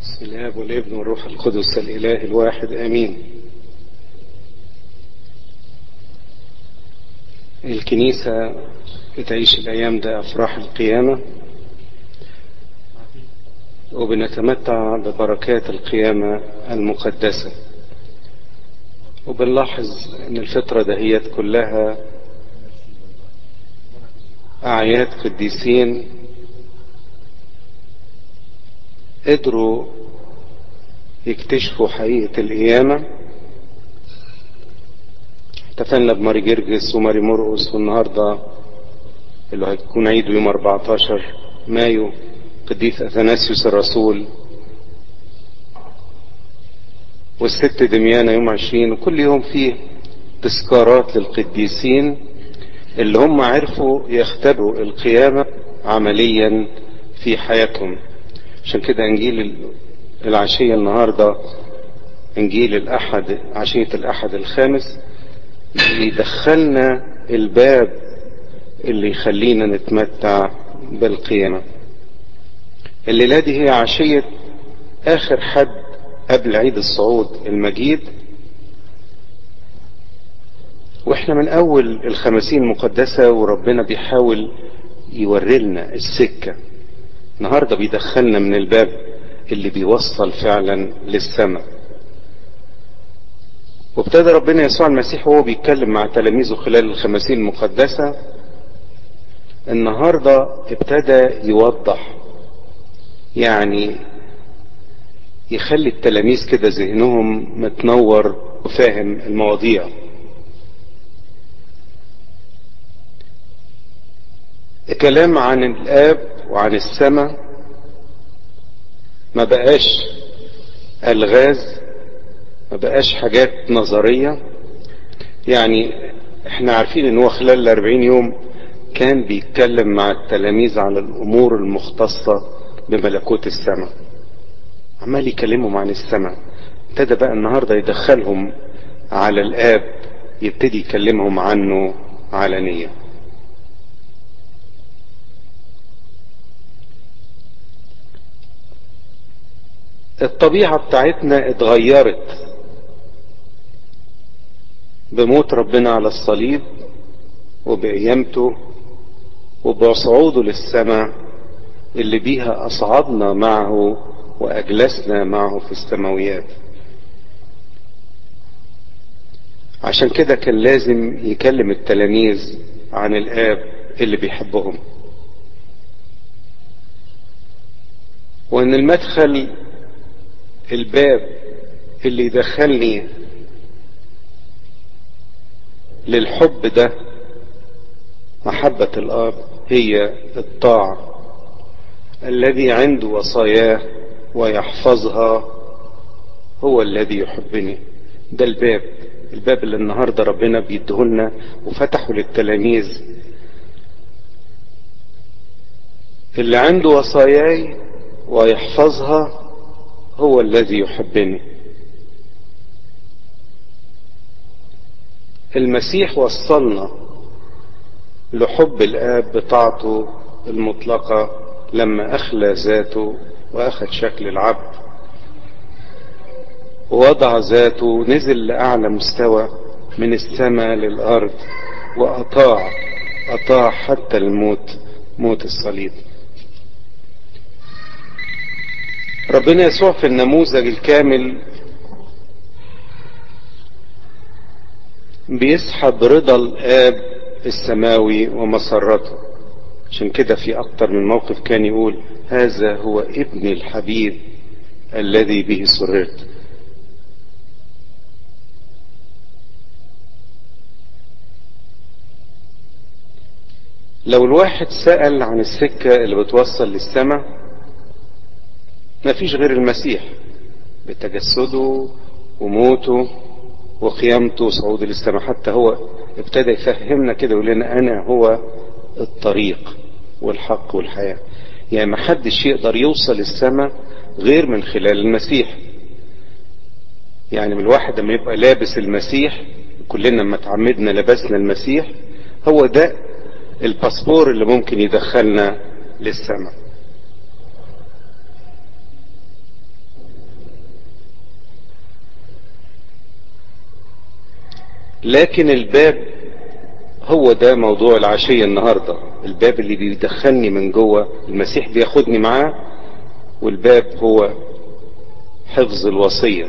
بسم الله والابن والروح القدس الإله الواحد آمين. الكنيسة بتعيش الأيام ده أفراح القيامة وبنتمتع ببركات القيامة المقدسة. وبنلاحظ إن الفترة دهيت كلها أعياد قديسين قدروا يكتشفوا حقيقة القيامة. احتفلنا بماري جرجس وماري مرقس والنهاردة اللي هيكون عيده يوم 14 مايو قديس أثناسيوس الرسول والست دميانة يوم عشرين وكل يوم فيه تذكارات للقديسين اللي هم عرفوا يختبروا القيامة عمليا في حياتهم. عشان كده إنجيل العشية النهاردة إنجيل الأحد عشية الأحد الخامس يدخلنا الباب اللي يخلينا نتمتع بالقيامة. الليلة دي هي عشية آخر حد قبل عيد الصعود المجيد. وإحنا من أول الخمسين مقدسة وربنا بيحاول يوريلنا السكة. النهاردة بيدخلنا من الباب اللي بيوصل فعلا للسماء. وابتدى ربنا يسوع المسيح وهو بيتكلم مع تلاميذه خلال الخمسين المقدسة النهاردة ابتدى يوضح يعني يخلي التلاميذ كده ذهنهم متنور وفاهم المواضيع. الكلام عن الآب وعن السماء ما بقاش الغاز ما بقاش حاجات نظرية. يعني إحنا عارفين إن هو خلال الاربعين يوم كان بيتكلم مع التلاميذ على الأمور المختصة بملكوت السماء. عمال يكلمهم عن السماء. ابتدى بقى النهاردة يدخلهم على الآب يبتدي يكلمهم عنه علانية الطبيعة بتاعتنا اتغيرت بموت ربنا على الصليب وبقيامته وبصعوده للسماء اللي بيها أصعدنا معه وأجلسنا معه في السماويات. عشان كده كان لازم يكلم التلاميذ عن الآب اللي بيحبهم. وأن المدخل الباب اللي يدخلني للحب ده محبة الآب هي الطاعة الذي عنده وصاياه ويحفظها هو الذي يحبني. ده الباب الباب اللي النهاردة ربنا بيدهلنا وفتحه للتلاميذ. اللي عنده وصاياي ويحفظها هو الذي يحبني. المسيح وصلنا لحب الآب بطاعته المطلقة لما أخلى ذاته واخد شكل العبد. ووضع ذاته نزل لأعلى مستوى من السماء للأرض وأطاع أطاع حتى الموت موت الصليب. ربنا يسوع في النموذج الكامل بيسحب رضا الآب السماوي ومسرته عشان كده في أكتر من موقف كان يقول هذا هو ابني الحبيب الذي به سررت. لو الواحد سأل عن السكة اللي بتوصل للسماء مفيش غير المسيح. بتجسده وموته وقيامته وصعوده للسماء. حتى هو ابتدى يفهمنا كده يقول لنا أنا هو الطريق والحق والحياة. يعني ما حدش يقدر يوصل السماء غير من خلال المسيح. يعني من الواحد لما يبقى لابس المسيح كلنا لما تعمدنا لبسنا المسيح هو ده الباسبور اللي ممكن يدخلنا للسماء. لكن الباب هو ده موضوع العشية النهاردة. الباب اللي بيدخلني من جوه المسيح بياخدني معاه والباب هو حفظ الوصية.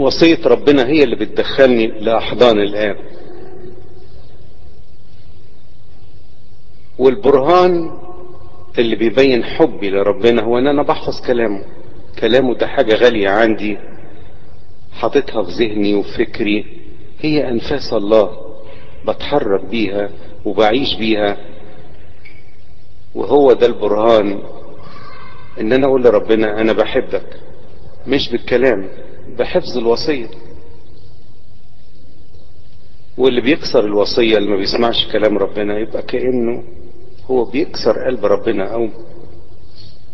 وصية ربنا هي اللي بتدخلني لأحضان الآب. والبرهان اللي بيبين حبي لربنا هو إن أنا بحفظ كلامه. كلامه ده حاجة غالية عندي حاططها في ذهني وفكري هي أنفاس الله بتحرك بيها وبعيش بيها. وهو ده البرهان إن أنا أقول لربنا أنا بحبك مش بالكلام بحفظ الوصية. واللي بيكسر الوصية اللي ما بيسمعش كلام ربنا يبقى كأنه هو بيكسر قلب ربنا أو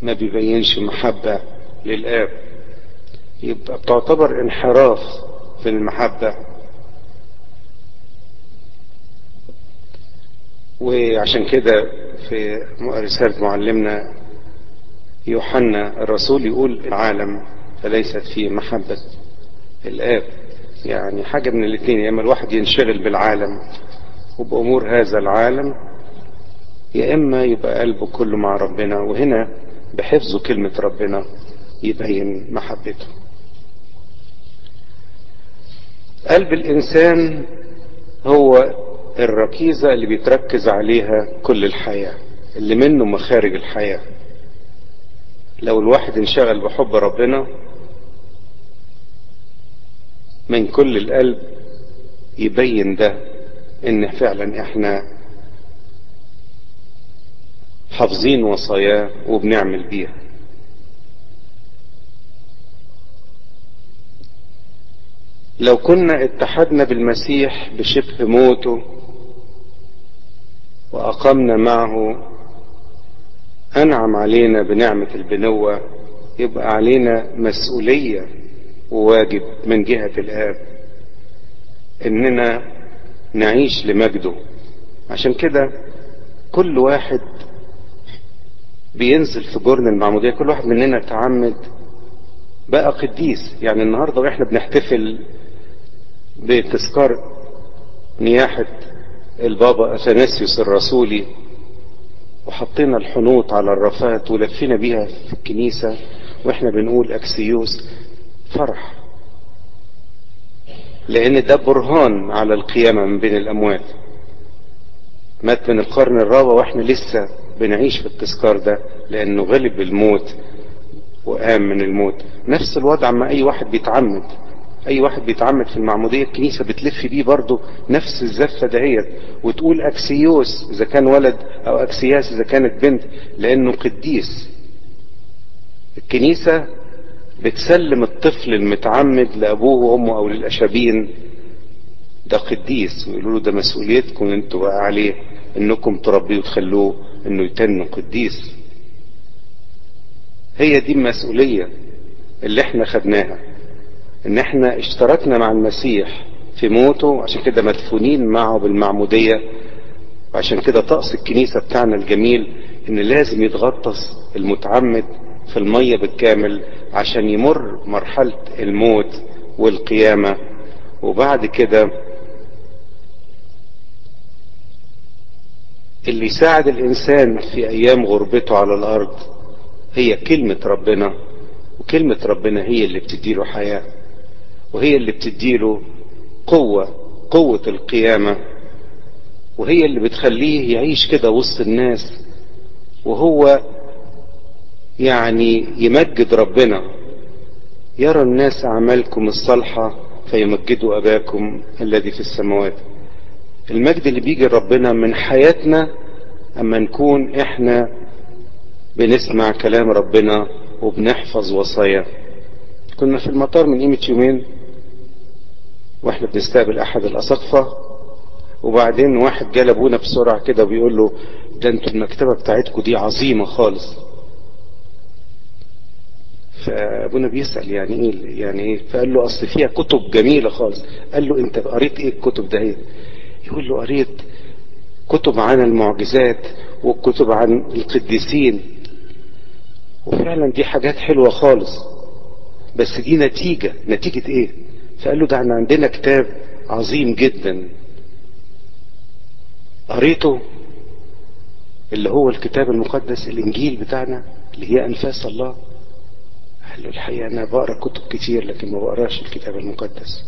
ما بيبينش محبة. للآب. يبقى بتعتبر انحراف في المحبة. وعشان كده في رسالة معلمنا يوحنا الرسول يقول العالم فليست فيه محبة الآب. يعني حاجة من الاثنين يا إما الواحد ينشغل بالعالم وبأمور هذا العالم يا إما يبقى قلبه كله مع ربنا. وهنا بحفظه كلمة ربنا. يبين محبته قلب الإنسان هو الركيزة اللي بيتركز عليها كل الحياة اللي منه مخارج الحياة. لو الواحد انشغل بحب ربنا من كل القلب يبين ده إن فعلا إحنا حافظين وصاياه وبنعمل بيها. لو كنا اتحدنا بالمسيح بشبه موته وأقمنا معه أنعم علينا بنعمة البنوة يبقى علينا مسؤولية وواجب من جهة الآب إننا نعيش لمجده. عشان كده كل واحد بينزل في جرن المعمودية كل واحد مننا تعمد بقى قديس. يعني النهاردة وإحنا بنحتفل بتذكار نياحة البابا أثناسيوس الرسولي وحطينا الحنوط على الرفات ولفينا بيها في الكنيسة وإحنا بنقول أكسيوس فرح. لأن ده برهان على القيامة من بين الأموات. مات من القرن الرابع وإحنا لسه بنعيش في التذكار ده لأنه غلب الموت وقام من الموت. نفس الوضع مع أي واحد بيتعمد. أي واحد بيتعمد في المعمودية الكنيسة بتلف بيه برضه نفس الزفة دهيت وتقول أكسيوس إذا كان ولد أو أكسياس إذا كانت بنت لأنه قديس. الكنيسة بتسلم الطفل المتعمد لأبوه وأمه أو للأشابين. ده قديس ويقولوا له ده مسؤوليتكم أنتوا بقى عليه إنكم تربيه وتخلوه إنه يتن قديس. هي دي المسؤولية اللي إحنا خدناها. إن إحنا اشتركنا مع المسيح في موته عشان كده مدفونين معه بالمعمودية وعشان كده طقس الكنيسة بتاعنا الجميل إن لازم يتغطس المتعمد في المية بالكامل عشان يمر مرحلة الموت والقيامة. وبعد كده اللي يساعد الإنسان في أيام غربته على الأرض هي كلمة ربنا وكلمة ربنا هي اللي بتديله حياة. وهي اللي بتديله قوة قوة القيامة. وهي اللي بتخليه يعيش كده وسط الناس. وهو يعني يمجد ربنا. يرى الناس أعمالكم الصالحة فيمجدوا أباكم الذي في السماوات. المجد اللي بيجي ربنا من حياتنا أما نكون إحنا بنسمع كلام ربنا وبنحفظ وصاياه كنا في المطار من قيمة يومين وإحنا بنستقبل أحد الاساقفة وبعدين واحد جه لأبونا بسرعة كده وبيقول له ده أنتوا المكتبة بتاعتكم دي عظيمة خالص. فأبونا بيسأل يعني إيه يعني إيه؟ فقال له أصل فيها كتب جميلة خالص. قال له أنت قريت إيه الكتب ده إيه؟ يقول له قريت كتب عن المعجزات وكتب عن القديسين. وفعلا دي حاجات حلوة خالص بس دي نتيجة. نتيجة إيه؟ فقال له ده إحنا عندنا كتاب عظيم جدا. قريته اللي هو الكتاب المقدس الإنجيل بتاعنا اللي هي أنفاس الله. قال له الحقيقة أنا بقرأ كتب كتير لكن ما بقرأش الكتاب المقدس.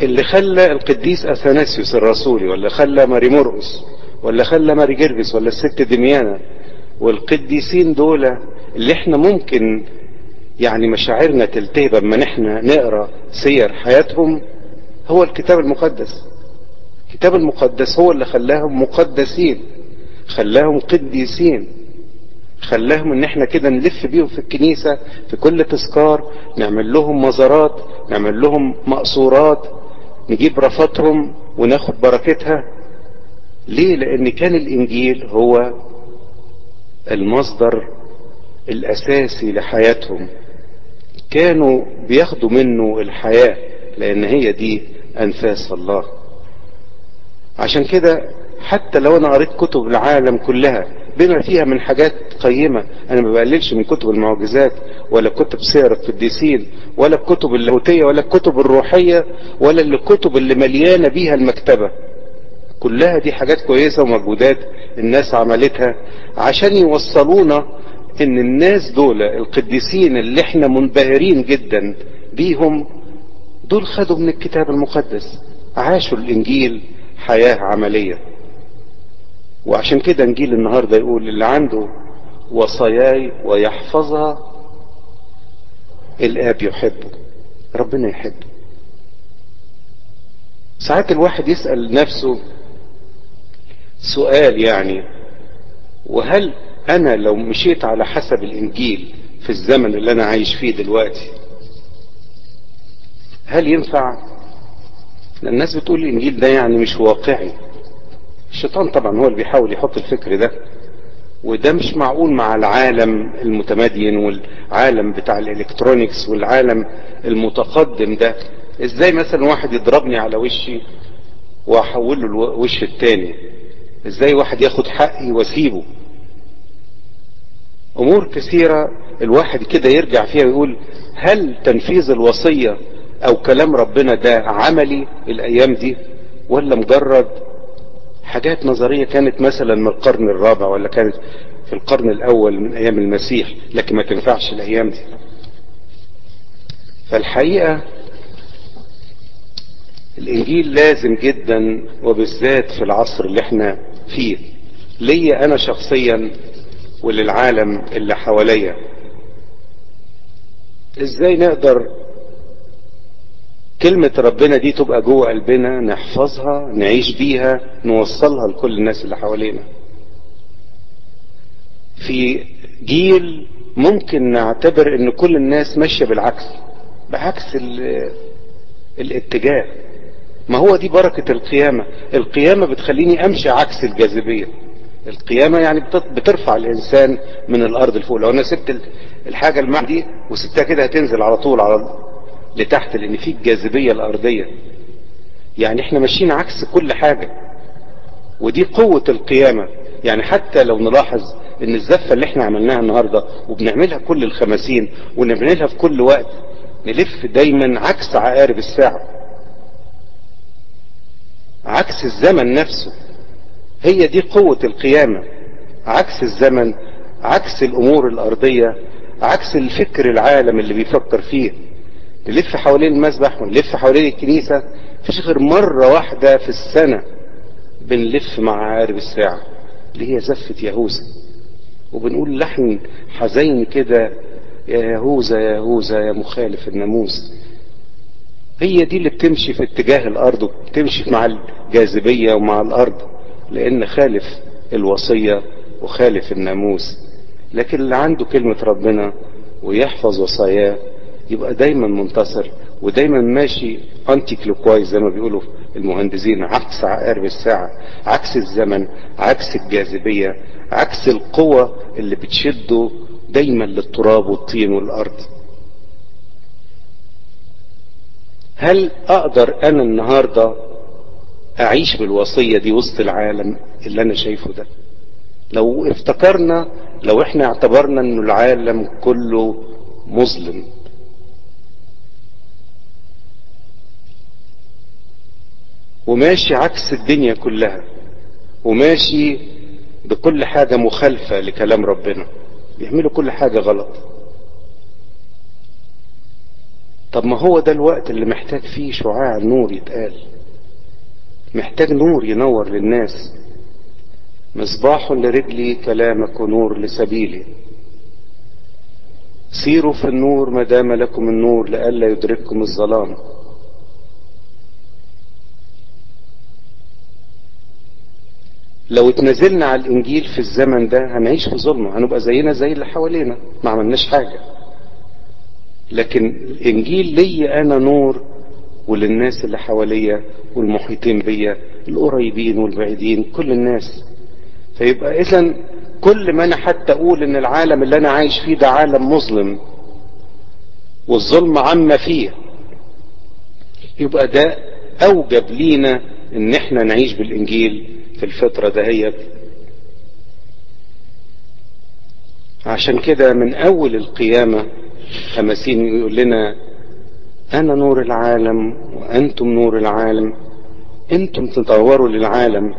اللي خلى القديس أثناسيوس الرسولي ولا خلى ماري مرقس ولا خلى ماري جرجس ولا الست دميانة والقديسين دول اللي إحنا ممكن يعني مشاعرنا تلتهب أما إحنا نقرأ سير حياتهم هو الكتاب المقدس. الكتاب المقدس هو اللي خلاهم مقدسين خلاهم قديسين خلاهم إن إحنا كده نلف بيهم في الكنيسة في كل تذكار نعمل لهم مزارات نعمل لهم مقصورات نجيب رفاتهم وناخد بركتها. ليه؟ لأن كان الإنجيل هو المصدر الأساسي لحياتهم. كانوا بياخدوا منه الحياة لأن هي دي أنفاس الله. عشان كده حتى لو أنا قريت كتب العالم كلها بما فيها من حاجات قيمة أنا ما بقللش من كتب المعجزات ولا كتب سير القديسين ولا الكتب اللاهوتية ولا الكتب الروحية ولا الكتب اللي مليانة بيها المكتبة. كلها دي حاجات كويسة ومجهودات الناس عملتها عشان يوصلونا إن الناس دول القديسين اللي إحنا منبهرين جدا بيهم دول خدوا من الكتاب المقدس عاشوا الإنجيل حياة عملية. وعشان كده إنجيل النهاردة يقول اللي عنده وصاياي ويحفظها الآب يحبه ربنا يحبه. ساعات الواحد يسأل نفسه سؤال يعني وهل أنا لو مشيت على حسب الإنجيل في الزمن اللي أنا عايش فيه دلوقتي هل ينفع؟ الناس بتقول الإنجيل ده يعني مش واقعي. الشيطان طبعا هو اللي بيحاول يحط الفكر ده وده مش معقول مع العالم المتمدين والعالم بتاع الإلكترونيكس والعالم المتقدم ده. إزاي مثلا واحد يضربني على وشي واحول له الوش التاني؟ إزاي واحد ياخد حقي وأسيبه؟ أمور كثيرة الواحد كده يرجع فيها ويقول هل تنفيذ الوصية أو كلام ربنا ده عملي الأيام دي؟ ولا مجرد حاجات نظرية كانت مثلا من القرن الرابع ولا كانت في القرن الأول من أيام المسيح لكن ما تنفعش الأيام دي؟ فالحقيقة الإنجيل لازم جدا وبالذات في العصر اللي إحنا فيه. ليا أنا شخصيا وللعالم اللي حواليا. إزاي نقدر كلمة ربنا دي تبقى جوه قلبنا نحفظها نعيش بيها نوصلها لكل الناس اللي حوالينا؟ في جيل ممكن نعتبر إن كل الناس ماشية بالعكس بعكس الاتجاه. ما هو دي بركة القيامة. القيامة بتخليني أمشي عكس الجاذبية. القيامة يعني بترفع الإنسان من الأرض لفوق. لو أنا سبت الحاجة المعنى دي وسبتها كده هتنزل على طول على لتحت لأن في الجاذبية الأرضية. يعني إحنا ماشيين عكس كل حاجة. ودي قوة القيامة. يعني حتى لو نلاحظ إن الزفة اللي إحنا عملناها النهاردة وبنعملها كل الخمسين ونعملها في كل وقت نلف دايما عكس عقارب الساعة. عكس الزمن نفسه. هي دي قوة القيامة. عكس الزمن عكس الأمور الأرضية عكس الفكر العالم اللي بيفكر فيه. نلف حوالين المسبح ونلف حوالين الكنيسة مفيش غير مرة واحدة في السنة بنلف مع عقارب الساعة اللي هي زفة يهوذا. وبنقول لحن حزين كده يا يهوذا يا يهوذا يا مخالف الناموس. هي دي اللي بتمشي في اتجاه الأرض وبتمشي مع الجاذبية ومع الأرض. لأن خالف الوصية وخالف الناموس لكن اللي عنده كلمة ربنا ويحفظ وصاياه يبقى دايما منتصر ودايما ماشي انتي كلوكوايز زي ما بيقولوا المهندسين عكس عقارب الساعة عكس الزمن عكس الجاذبية عكس القوة اللي بتشده دايما للتراب والطين والأرض. هل أقدر أنا النهاردة أعيش بالوصية دي وسط العالم اللي أنا شايفه ده. لو افتكرنا لو إحنا اعتبرنا ان العالم كله مظلم. وماشي عكس الدنيا كلها. وماشي بكل حاجة مخالفة لكلام ربنا. بيعملوا كل حاجة غلط. طب ما هو ده الوقت اللي محتاج فيه شعاع النور يتقال. محتاج نور ينور للناس. مصباح لرجلي كلامك ونور لسبيلي. سيروا في النور ما دام لكم النور لئلا يدرككم الظلام. لو اتنزلنا على الإنجيل في الزمن ده هنعيش في ظلمة هنبقى زينا زي اللي حوالينا ما عملناش حاجة. لكن الإنجيل لي أنا نور وللناس اللي حواليا والمحيطين بيا القريبين والبعيدين كل الناس. فيبقى اذا كل ما أنا حتى أقول إن العالم اللي أنا عايش فيه ده عالم مظلم والظلم عم فيه يبقى ده أوجب لينا إن إحنا نعيش بالإنجيل في الفترة دهيت عشان كده من أول القيامة خمسين يقول لنا أنا نور العالم وأنتم نور العالم. أنتم تدوروا للعالم.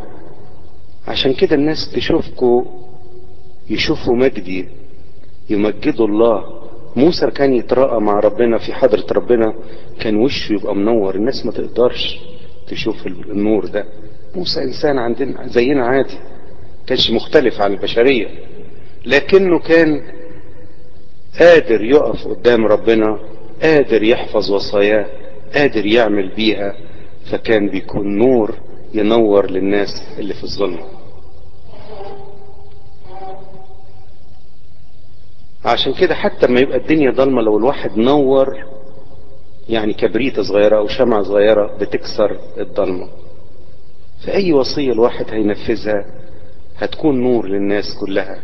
عشان كده الناس تشوفكوا يشوفوا مجدي يمجدوا الله. موسى كان يتراءى مع ربنا في حضرة ربنا كان وشه يبقى منور. الناس ما تقدرش تشوف النور ده. موسى إنسان عندنا زينا عادي كانش مختلف عن البشرية لكنه كان قادر يقف قدام ربنا قادر يحفظ وصاياه قادر يعمل بيها فكان بيكون نور ينور للناس اللي في الظلمة. عشان كده حتى ما يبقى الدنيا ضلمة لو الواحد نور يعني كبريتة صغيرة أو شمعة صغيرة بتكسر الضلمة. فأي وصية الواحد هينفذها هتكون نور للناس كلها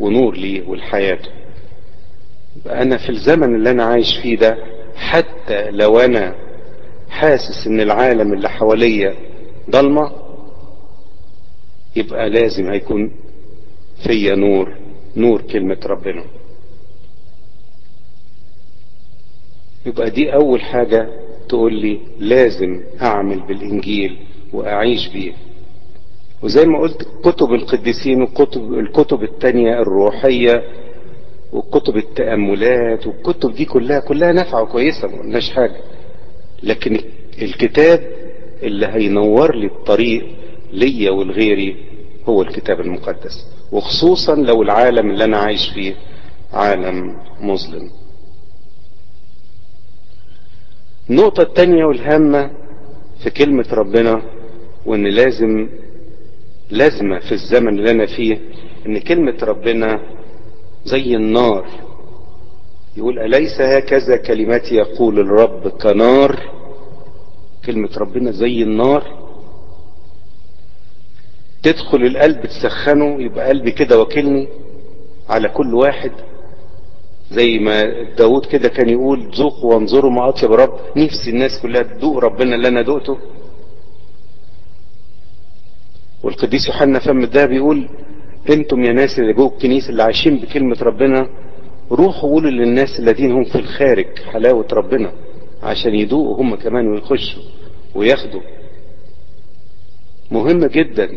ونور ليه ولحياته. أنا في الزمن اللي أنا عايش فيه ده حتى لو أنا حاسس إن العالم اللي حواليا ضلمة يبقى لازم هيكون فيا نور نور كلمة ربنا. يبقى دي أول حاجة تقول لي لازم أعمل بالإنجيل وأعيش بيه. وزي ما قلت كتب القديسين والكتب الكتب التانية الروحية وكتب التأملات والكتب دي كلها كلها نافعة وكويسة ما قلناش حاجة. لكن الكتاب اللي هينور لي الطريق ليا ولغيري هو الكتاب المقدس. وخصوصا لو العالم اللي أنا عايش فيه عالم مظلم. النقطة التانية والهامة في كلمة ربنا وإن لازم لازمة في الزمن اللي أنا فيه إن كلمة ربنا زي النار. يقول أليس هكذا كلماتي يقول الرب كنار؟ كلمة ربنا زي النار. تدخل القلب تسخنه يبقى قلبي كده وكلني على كل واحد. زي ما داود كده كان يقول ذوقوا وانظروا ما أطيب رب. نفسي الناس كلها تذوق ربنا اللي أنا دقته والقديس يوحنا فم ده بيقول أنتم يا ناس اللي جوه الكنيسة اللي عايشين بكلمة ربنا روحوا قولوا للناس الذين هم في الخارج حلاوة ربنا عشان يدوقوا هم كمان ويخشوا وياخدوا. مهم جدا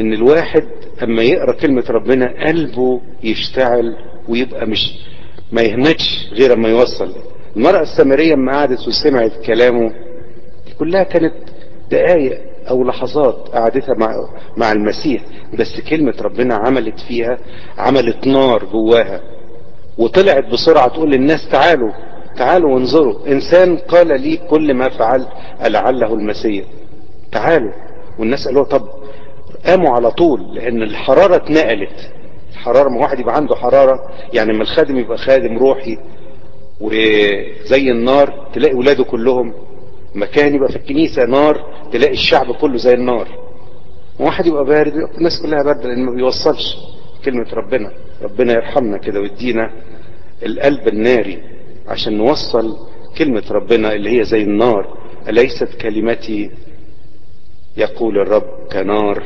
إن الواحد أما يقرأ كلمة ربنا قلبه يشتعل ويبقى مش ما يهمتش غير أما يوصل. المرأة السامرية اما قعدت وسمعت كلامه كلها كانت دقايق. أو لحظات قعدتها مع مع المسيح بس كلمة ربنا عملت فيها عملت نار جواها وطلعت بسرعة تقول للناس تعالوا تعالوا وانظروا. إنسان قال لي كل ما فعل لعله المسيح. تعالوا. والناس قالوا طب قاموا على طول لأن الحرارة اتنقلت. الحرارة ما واحد يبقى عنده حرارة يعني ما الخادم يبقى خادم روحي وزي النار تلاقي ولاده كلهم مكان يبقى في الكنيسة نار تلاقي الشعب كله زي النار. واحد يبقى بارد الناس كلها باردة لأن ما بيوصلش كلمة ربنا. ربنا يرحمنا كده ويدينا القلب الناري عشان نوصل كلمة ربنا اللي هي زي النار. أليست كلمتي يقول الرب كنار؟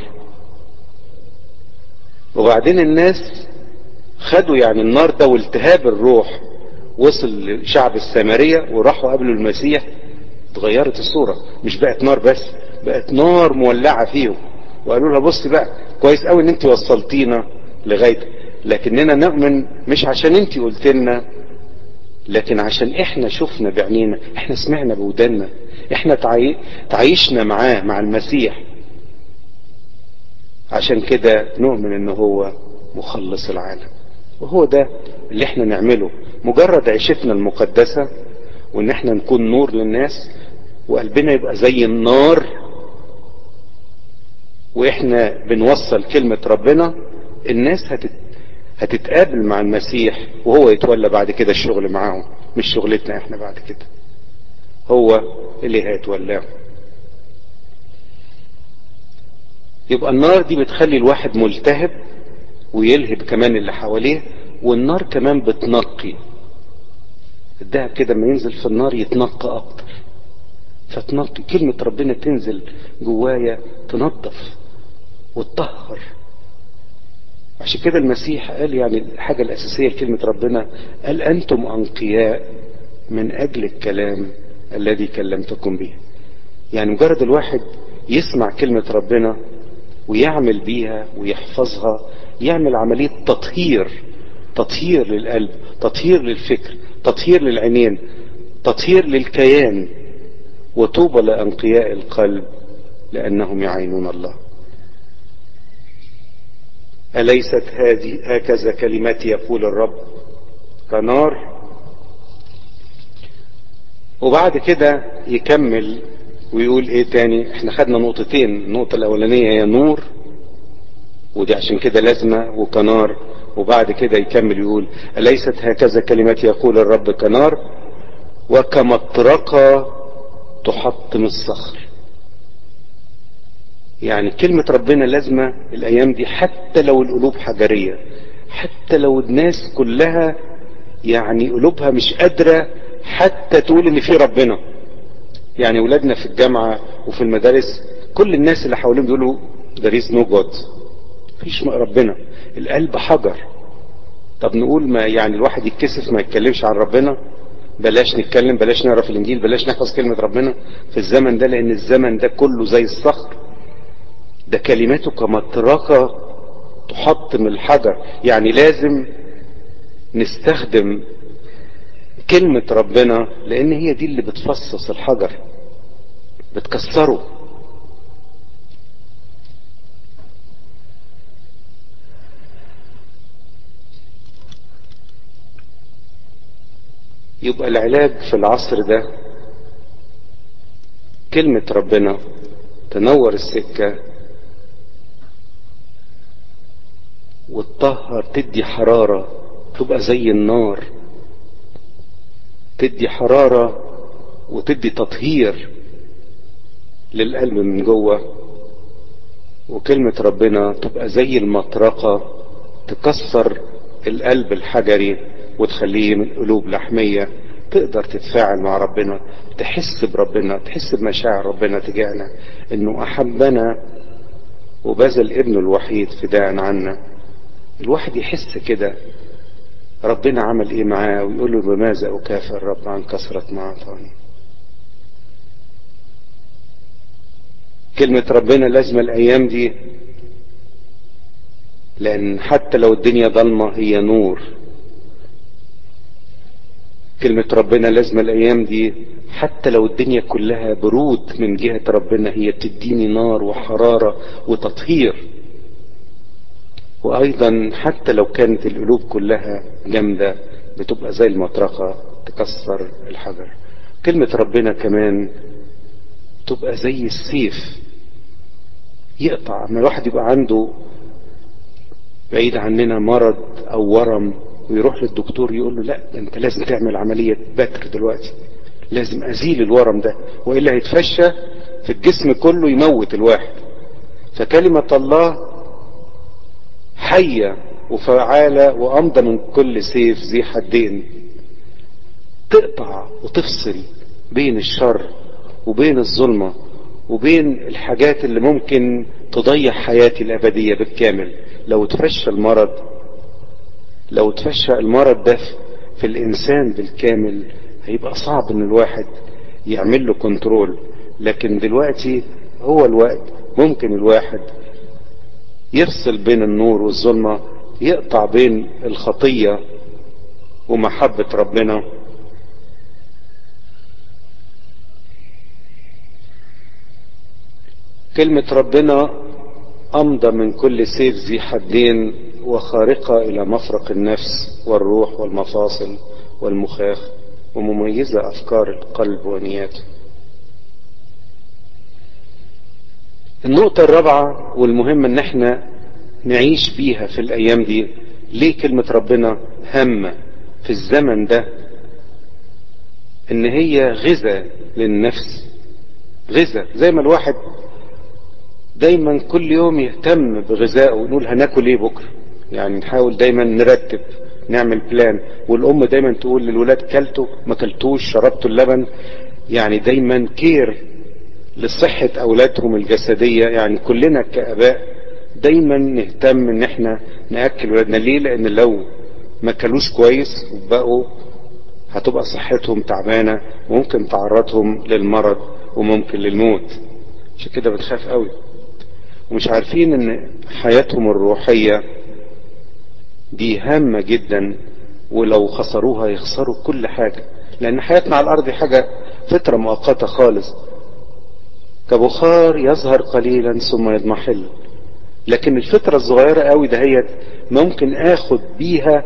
وبعدين الناس خدوا يعني النار ده والتهاب الروح. وصل لشعب السامرية وراحوا قابلوا المسيح. اتغيرت الصورة. مش بقت نار بس بقت نار مولعة فيهم. وقالوا لها بص بقى كويس قوي إن انت وصلتينا لغاية لكننا نؤمن مش عشان انت قلت لنا لكن عشان إحنا شفنا بعينينا إحنا سمعنا بودنا إحنا تعي... تعيشنا معاه مع المسيح. عشان كده نؤمن إن هو مخلص العالم. وهو ده اللي إحنا نعمله. مجرد عيشتنا المقدسة وإن إحنا نكون نور للناس وقلبنا يبقى زي النار وإحنا بنوصل كلمة ربنا الناس هتت... هتتقابل مع المسيح وهو يتولى بعد كده الشغل معاهم مش شغلتنا إحنا بعد كده. هو اللي هيتولاه يبقى النار دي بتخلي الواحد ملتهب ويلهب كمان اللي حواليه والنار كمان بتنقي. الدهب كده ما ينزل في النار يتنقى أكتر. فتنقي كلمة ربنا تنزل جوايا تنظف وتطهر. عشان كده المسيح قال يعني الحاجة الأساسية لكلمة ربنا قال أنتم أنقياء من أجل الكلام الذي كلمتكم به. يعني مجرد الواحد يسمع كلمة ربنا ويعمل بيها ويحفظها يعمل عملية تطهير تطهير للقلب تطهير للفكر تطهير للعينين تطهير للكيان وطوبى لأنقياء القلب لأنهم يعينون الله. أليست هذه هكذا كلمتي يقول الرب. كنار وبعد كده يكمل ويقول إيه تاني؟ إحنا خدنا نقطتين النقطة الأولانية هي نور ودي عشان كده لازمة وكنار. وبعد كده يكمل يقول أليست هكذا كلمتي يقول الرب كنار؟ وكمطرقة تحطم الصخر. يعني كلمة ربنا لازمة الأيام دي حتى لو القلوب حجرية حتى لو الناس كلها يعني قلوبها مش قادرة حتى تقول إن في ربنا. يعني ولادنا في الجامعة وفي المدارس كل الناس اللي حواليهم بيقولوا there is no God. مفيش ربنا. القلب حجر. طب نقول ما يعني الواحد يتكسف ما يتكلمش عن ربنا؟ بلاش نتكلم بلاش نعرف الإنجيل بلاش نحفظ كلمة ربنا في الزمن ده لأن الزمن ده كله زي الصخر. ده كلماته كمطرقة تحطم الحجر. يعني لازم نستخدم كلمة ربنا لأن هي دي اللي بتفصص الحجر بتكسره. يبقى العلاج في العصر ده كلمة ربنا تنور السكة وتطهر تدي حرارة تبقى زي النار تدي حرارة وتدي تطهير للقلب من جوه وكلمة ربنا تبقى زي المطرقة تكسر القلب الحجري. وتخليه من قلوب لحمية. تقدر تتفاعل مع ربنا تحس بربنا تحس بمشاعر ربنا تجاهنا. إنه أحبنا وبذل ابنه الوحيد فداء عنا. الواحد يحس كده. ربنا عمل إيه معاه؟ ويقول له بماذا أكافئ الرب عن كثرة ما أعطاني؟ كلمة ربنا لازمة الأيام دي. لأن حتى لو الدنيا ضلمة هي نور. كلمة ربنا لازمة الأيام دي حتى لو الدنيا كلها برود من جهة ربنا هي بتديني نار وحرارة وتطهير. وأيضا حتى لو كانت القلوب كلها جامدة بتبقى زي المطرقة تكسر الحجر. كلمة ربنا كمان تبقى زي السيف يقطع. ما الواحد يبقى عنده بعيد عننا مرض أو ورم ويروح للدكتور يقول له لا انت لازم تعمل عملية بتر دلوقتي. لازم أزيل الورم ده وإلا هيتفشى في الجسم كله يموت الواحد. فكلمة الله حية وفعالة وأمضى من كل سيف ذي حدين. تقطع وتفصل بين الشر وبين الظلمة وبين الحاجات اللي ممكن تضيع حياتي الأبدية بالكامل. لو تفشى المرض لو تفشى المرض ده في الإنسان بالكامل هيبقى صعب إن الواحد يعمل له كنترول لكن دلوقتي هو الوقت ممكن الواحد يفصل بين النور والظلمة يقطع بين الخطية ومحبة ربنا. كلمة ربنا أمضى من كل سيف ذي حدين. وخارقة إلى مفرق النفس والروح والمفاصل والمخاخ ومميزة أفكار القلب ونياته. النقطة الرابعة والمهمة إن إحنا نعيش بيها في الأيام دي ليه كلمة ربنا هامة في الزمن ده؟ إن هي غذاء للنفس غذاء. زي ما الواحد دايما كل يوم يهتم بغذائه ونقول هناكل إيه بكرة؟ يعني نحاول دايما نرتب نعمل plan والأم دايما تقول للولاد كلتوا ما كلتوش شربتوا اللبن. يعني دايما care لصحة أولادهم الجسدية. يعني كلنا كآباء دايما نهتم إن إحنا نأكل ولادنا. ليه؟ لأن لو ما كلوش كويس وبقوا هتبقى صحتهم تعبانة وممكن تعرضهم للمرض وممكن للموت. عشان كده بنخاف قوي. ومش عارفين إن حياتهم الروحية دي هامة جدا ولو خسروها يخسروا كل حاجة. لأن حياتنا على الأرض حاجة فترة مؤقتة خالص. كبخار يظهر قليلا ثم يضمحل. لكن الفترة الصغيرة قوي دهيت ممكن آخد بيها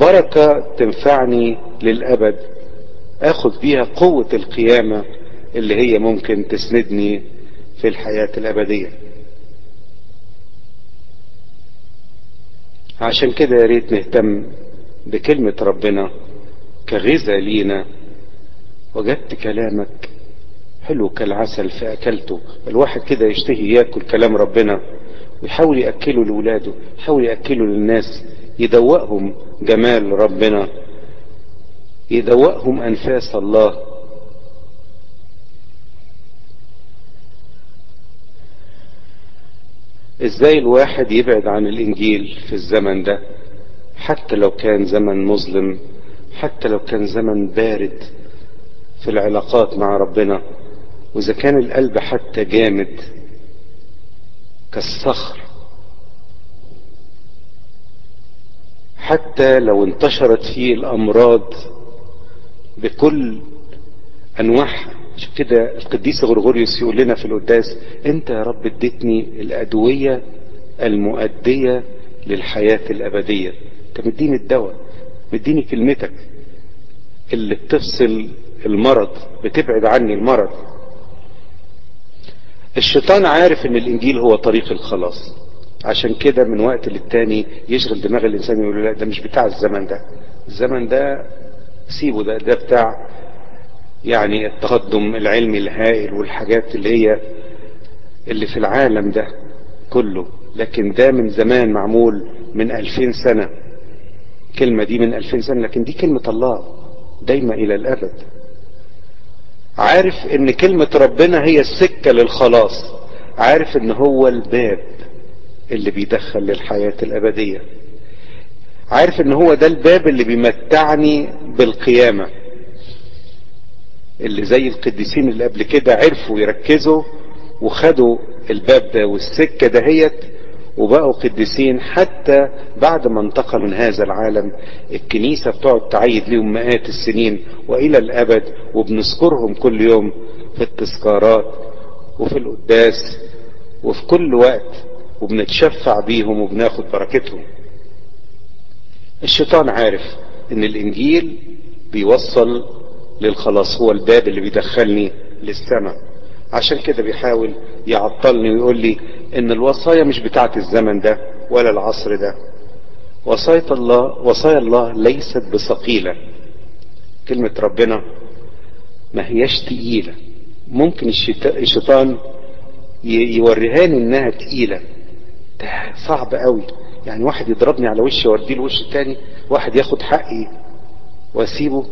بركة تنفعني للأبد. آخد بيها قوة القيامة اللي هي ممكن تسندني في الحياة الأبدية. عشان كده يا ريت نهتم بكلمة ربنا كغذاء لينا. وجدت كلامك حلو كالعسل فأكلته الواحد كده يشتهي ياكل كلام ربنا ويحاول يأكله لولاده يحاول يأكله للناس يدوقهم جمال ربنا يدوقهم أنفاس الله. إزاي الواحد يبعد عن الإنجيل في الزمن ده؟ حتى لو كان زمن مظلم حتى لو كان زمن بارد في العلاقات مع ربنا وإذا كان القلب حتى جامد كالصخر حتى لو انتشرت فيه الأمراض بكل أنواعها عشان كده القديس غرغوريوس يقول لنا في القداس أنت يا رب اديتني الأدوية المؤدية للحياة الأبدية. أنت مديني الدواء مديني كلمتك اللي بتفصل المرض بتبعد عني المرض. الشيطان عارف إن الإنجيل هو طريق الخلاص. عشان كده من وقت للتاني يشغل دماغ الإنسان يقول لا ده مش بتاع الزمن ده. الزمن ده سيبه ده ده بتاع يعني التقدم العلمي الهائل والحاجات اللي هي اللي في العالم ده كله. لكن ده من زمان معمول من ألفين سنة. كلمة دي من ألفين سنة لكن دي كلمة الله دايما إلى الأبد. عارف إن كلمة ربنا هي السكة للخلاص. عارف إن هو الباب اللي بيدخل للحياة الأبدية. عارف إن هو ده الباب اللي بيمتعني بالقيامة. اللي زي القديسين اللي قبل كده عرفوا يركزوا وخدوا الباب ده والسكة دهيت وبقوا قديسين حتى بعد ما انتقلوا من هذا العالم الكنيسة بتقعد تعيد لهم مئات السنين وإلى الأبد وبنذكرهم كل يوم في التذكارات وفي القداس وفي كل وقت وبنتشفع بيهم وبناخد بركتهم. الشيطان عارف إن الإنجيل بيوصل للخلاص هو الباب اللي بيدخلني للسماء. عشان كده بيحاول يعطلني ويقول لي إن الوصايا مش بتاعت الزمن ده ولا العصر ده. وصايا الله وصايا الله ليست بثقيلة. كلمة ربنا ما هياش تقيلة. ممكن الشيطان يوريهاني إنها تقيلة. ده صعب قوي. يعني واحد يضربني على وشي واديه الوش التاني واحد ياخد حقي وأسيبه.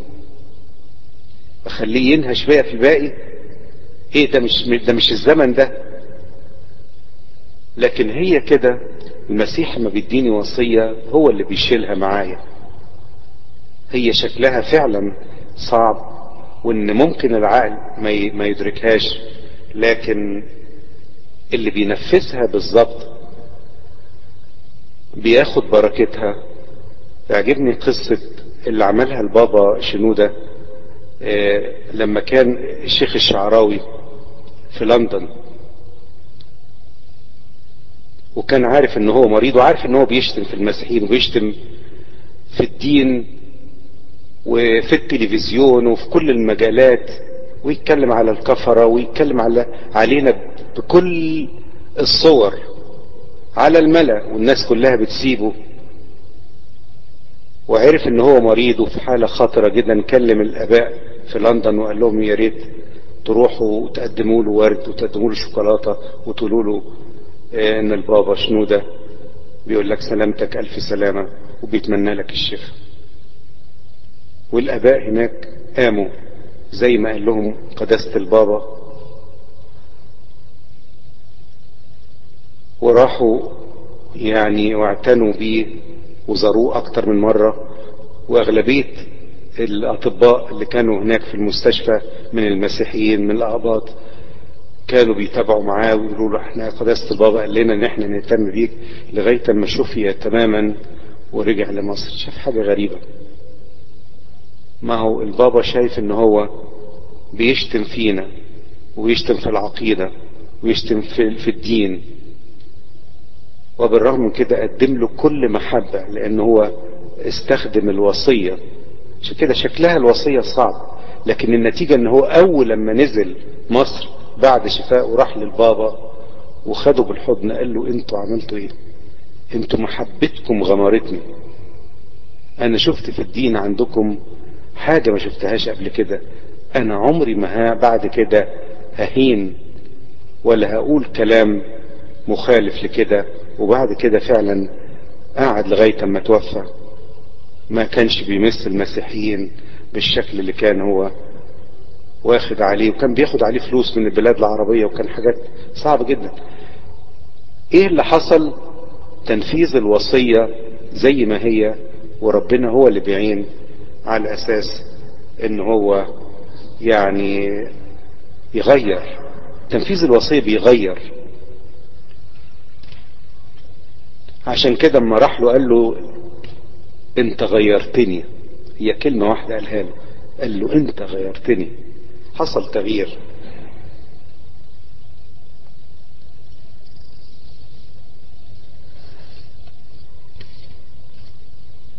أخليه ينهش بيا في الباقي إيه ده مش ده مش الزمن ده. لكن هي كده المسيح ما بيديني وصية هو اللي بيشيلها معايا. هي شكلها فعلا صعب وإن ممكن العقل ما يدركهاش. لكن اللي بينفذها بالظبط بياخد بركتها. يعجبني قصة اللي عملها البابا شنودة. لما كان الشيخ الشعراوي في لندن وكان عارف إن هو مريض وعارف إن هو بيشتم في المسيحيين وبيشتم في الدين وفي التلفزيون وفي كل المجالات ويتكلم على الكفرة ويتكلم على علينا بكل الصور على الملأ والناس كلها بتسيبه. وعرف إن هو مريض وفي حالة خطرة جدا كلم الآباء في لندن وقال لهم يا ريت تروحوا وتقدموا له ورد وتقدموا له شوكولاتة وتقولوا له إن البابا شنودة بيقول لك سلامتك ألف سلامة وبيتمنى لك الشفاء. والآباء هناك قاموا زي ما قال لهم قداسة البابا. وراحوا يعني واعتنوا بيه. وزاروه أكتر من مرة وأغلبية الأطباء اللي كانوا هناك في المستشفى من المسيحيين من الاقباط كانوا بيتابعوا معاه ويقولوا له إحنا قداسة البابا قال لنا إن إحنا نهتم بيك لغاية ما شفي تماما ورجع لمصر. شاف حاجة غريبة. ما هو البابا شايف إن هو بيشتم فينا ويشتم في العقيدة ويشتم في, في الدين. وبالرغم من كده قدم له كل محبة لأن هو استخدم الوصية. عشان كده شكلها الوصية صعب لكن النتيجة إن هو أول لما نزل مصر بعد شفاء وراح للبابا وخده بالحضن قال له أنتوا عملتوا إيه؟ أنتوا محبتكم غمرتني. أنا شفت في الدين عندكم حاجة ما شفتهاش قبل كده. أنا عمري ما بعد كده ههين ولا هقول كلام مخالف لكده. وبعد كده فعلا قعد لغاية ما توفى. ما كانش بيمس المسيحيين بالشكل اللي كان هو واخد عليه وكان بياخد عليه فلوس من البلاد العربية وكان حاجات صعبة جدا. إيه اللي حصل؟ تنفيذ الوصية زي ما هي وربنا هو اللي بيعين على أساس إن هو يعني يغير. تنفيذ الوصية بيغير. عشان كده اما راح له قال له أنت غيرتني. هي كلمة واحدة قالها له. قال له أنت غيرتني. حصل تغيير.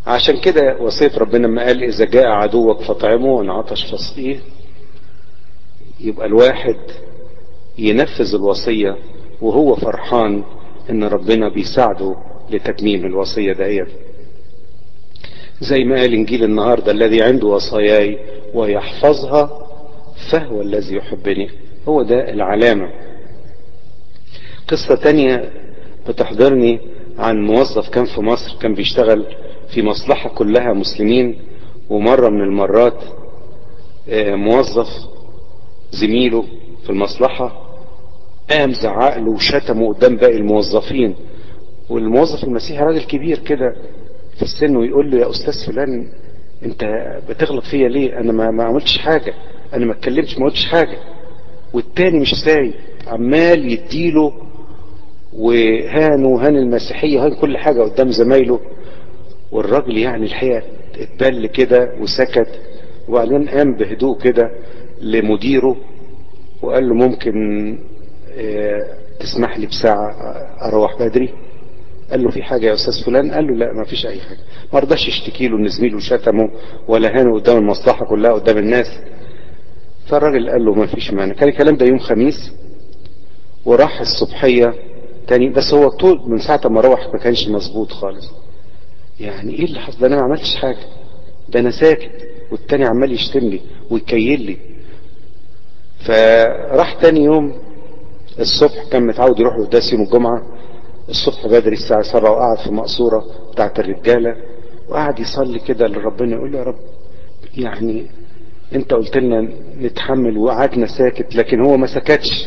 عشان كده وصية ربنا لما قال إذا جاء عدوك فطعمه وإن عطش يبقى الواحد ينفذ الوصية وهو فرحان إن ربنا بيساعده لتتميم الوصية دهيت زي ما قال إنجيل النهاردة الذي عنده وصاياي ويحفظها فهو الذي يحبني. هو ده العلامة. قصة تانية بتحضرني عن موظف كان في مصر كان بيشتغل في مصلحة كلها مسلمين ومرة من المرات موظف زميله في المصلحة قام زعق له وشتمه قدام باقي الموظفين. والموظف المسيحي راجل كبير كده في السن ويقول له يا أستاذ فلان أنت بتغلط فيا ليه؟ أنا ما, ما عملتش حاجة. أنا ما اتكلمتش ما قلتش حاجة. والتاني مش سايب. عمال يديله وهان وهان المسيحية وهان كل حاجة قدام زمايله. والراجل يعني الحقيقة اتبل كده وسكت. وبعدين قام بهدوء كده لمديره وقال له ممكن آه تسمح لي بساعة أروح بدري؟ قال له في حاجة يا أستاذ فلان؟ قال له لا ما فيش أي حاجة. ما رضاش يشتكي له إن زميله شتمه ولا هانه قدام المصلحة كلها قدام الناس. فالراجل قال له ما فيش مانع. كان الكلام ده يوم خميس وراح الصبحية تاني. بس هو طول من ساعة ما روح ما كانش مظبوط خالص. يعني إيه اللي حصل؟ ده أنا ما عملتش حاجة. ده أنا ساكت والتاني عمال يشتم لي ويكيل لي. فراح تاني يوم الصبح كان متعود يروح قداس يوم الجمعة. الصبح بدري الساعة سبعة وقعد في مقصورة بتاعت الرجالة وقعد يصلي كده لربنا يقول يا رب يعني أنت قلت لنا نتحمل وقعدنا ساكت لكن هو ما سكتش.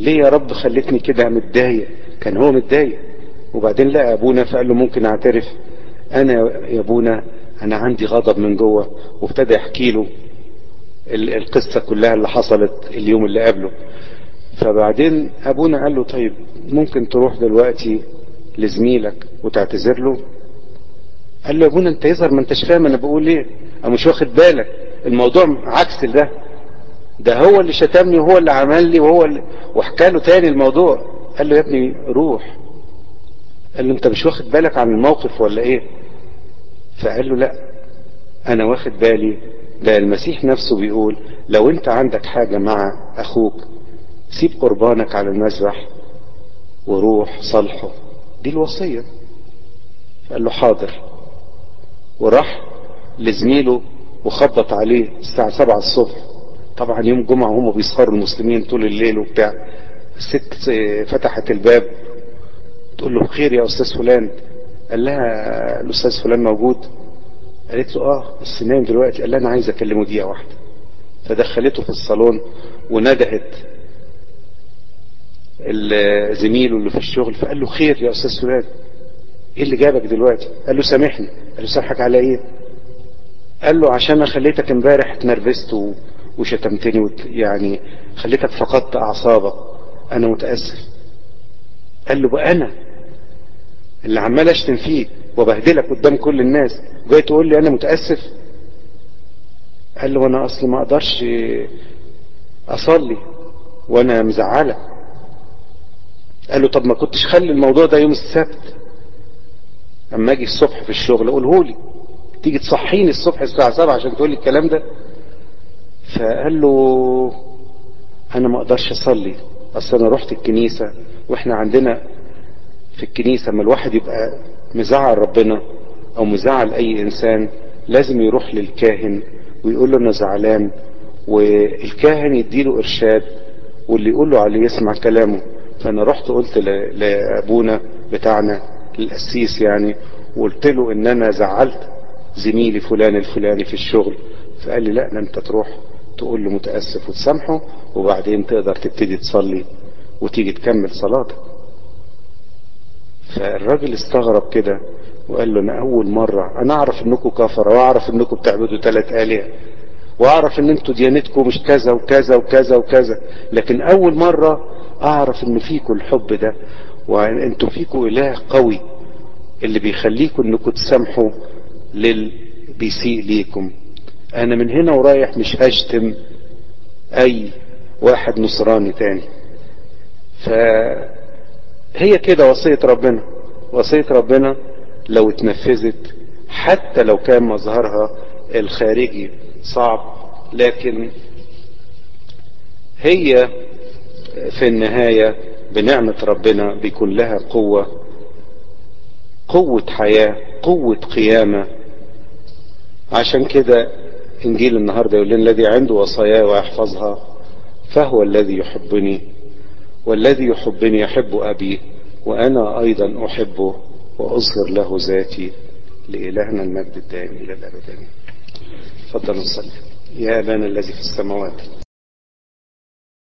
ليه يا رب خلتني كده متضايق؟ كان هو متضايق. وبعدين لقى أبونا فقال له ممكن أعترف؟ أنا يا أبونا أنا عندي غضب من جوه. وابتدى يحكي له القصة كلها اللي حصلت اليوم اللي قبله. فبعدين أبونا قال له طيب ممكن تروح دلوقتي لزميلك وتعتذر له؟ قال له يا أبونا أنت يظهر ما أنتش فاهم أنا بقول إيه أو مش واخد بالك. الموضوع عكس ده. ده هو اللي شتمني وهو اللي عمل لي وهو اللي وحكى له تاني الموضوع. قال له يا ابني روح. قال له أنت مش واخد بالك عن الموقف ولا إيه؟ فقال له لا أنا واخد بالي. ده المسيح نفسه بيقول لو أنت عندك حاجة مع أخوك سيب قربانك على المذبح وروح صالحه. دي الوصية. قال له حاضر. وراح لزميله وخبط عليه الساعة سبعة الصبح. طبعا يوم جمعة هم بيسهروا المسلمين طول الليل وبتاع. الست فتحت الباب. تقول له بخير يا أستاذ فلان. قال لها الأستاذ فلان موجود. قالت له آه بس نايم دلوقتي. قال لها أنا عايز أكلمه دقيقة واحدة. فدخلته في الصالون وندهت زميله اللي في الشغل فقال له خير يا أستاذ فلان. إيه اللي جابك دلوقتي؟ قال له سامحني. قال له سامحك على إيه؟ قال له عشان أنا خليتك امبارح اتنرفزت وشتمتني. يعني خليتك فقدت أعصابك. أنا متاسف قال له بقى أنا اللي عمال أشتم فيك وبهدلك قدام كل الناس جاي تقول لي أنا متأسف؟ قال له أنا أصلي ما أقدرش أصلي وأنا مزعلك. قال له طب ما كنتش خلي الموضوع ده يوم السبت؟ أما أجي الصبح في الشغل قوله لي تيجي تصحيني الصبح الساعة 7 عشان تقول لي الكلام ده؟ فقال له أنا ما أقدرش أصلي أصل أنا رحت الكنيسة وإحنا عندنا في الكنيسة أما الواحد يبقى مزعل ربنا أو مزعل أي إنسان لازم يروح للكاهن ويقول له أنا زعلان والكاهن يديله إرشاد واللي يقول له عليه يسمع كلامه. فانا رحت قلت لأبونا بتاعنا القسيس يعني وقلت له إن أنا زعلت زميلي فلان الفلاني في الشغل. فقال لي لا أنت تروح تقول له متأسف وتسامحه وبعدين تقدر تبتدي تصلي وتيجي تكمل صلاتك. فالراجل استغرب كده وقال له أنا أول مرة أنا أعرف إنكم كفرة وأعرف إنكم بتعبدوا ثلاث آلهة وأعرف إن أنتوا ديانتكم مش كذا وكذا وكذا وكذا لكن أول مرة أعرف إن فيكم الحب ده وانتوا فيكم إله قوي اللي بيخليكم إنكم تسامحوا للي بيسيء ليكم. أنا من هنا ورايح مش هشتم أي واحد نصراني تاني. فهي كده وصية ربنا. وصية ربنا لو اتنفذت حتى لو كان مظهرها الخارجي صعب لكن هي في النهاية بنعمة ربنا بيكون لها قوة قوة حياة قوة قيامة. عشان كده إنجيل النهاردة يقول لنا الذي عنده وصايا ويحفظها فهو الذي يحبني والذي يحبني يحب ابي وأنا أيضا أحبه وأظهر له ذاتي لإلهنا المجد الدائم إلى الأبد. تفضل نصلي. يا أبانا الذي في السماوات.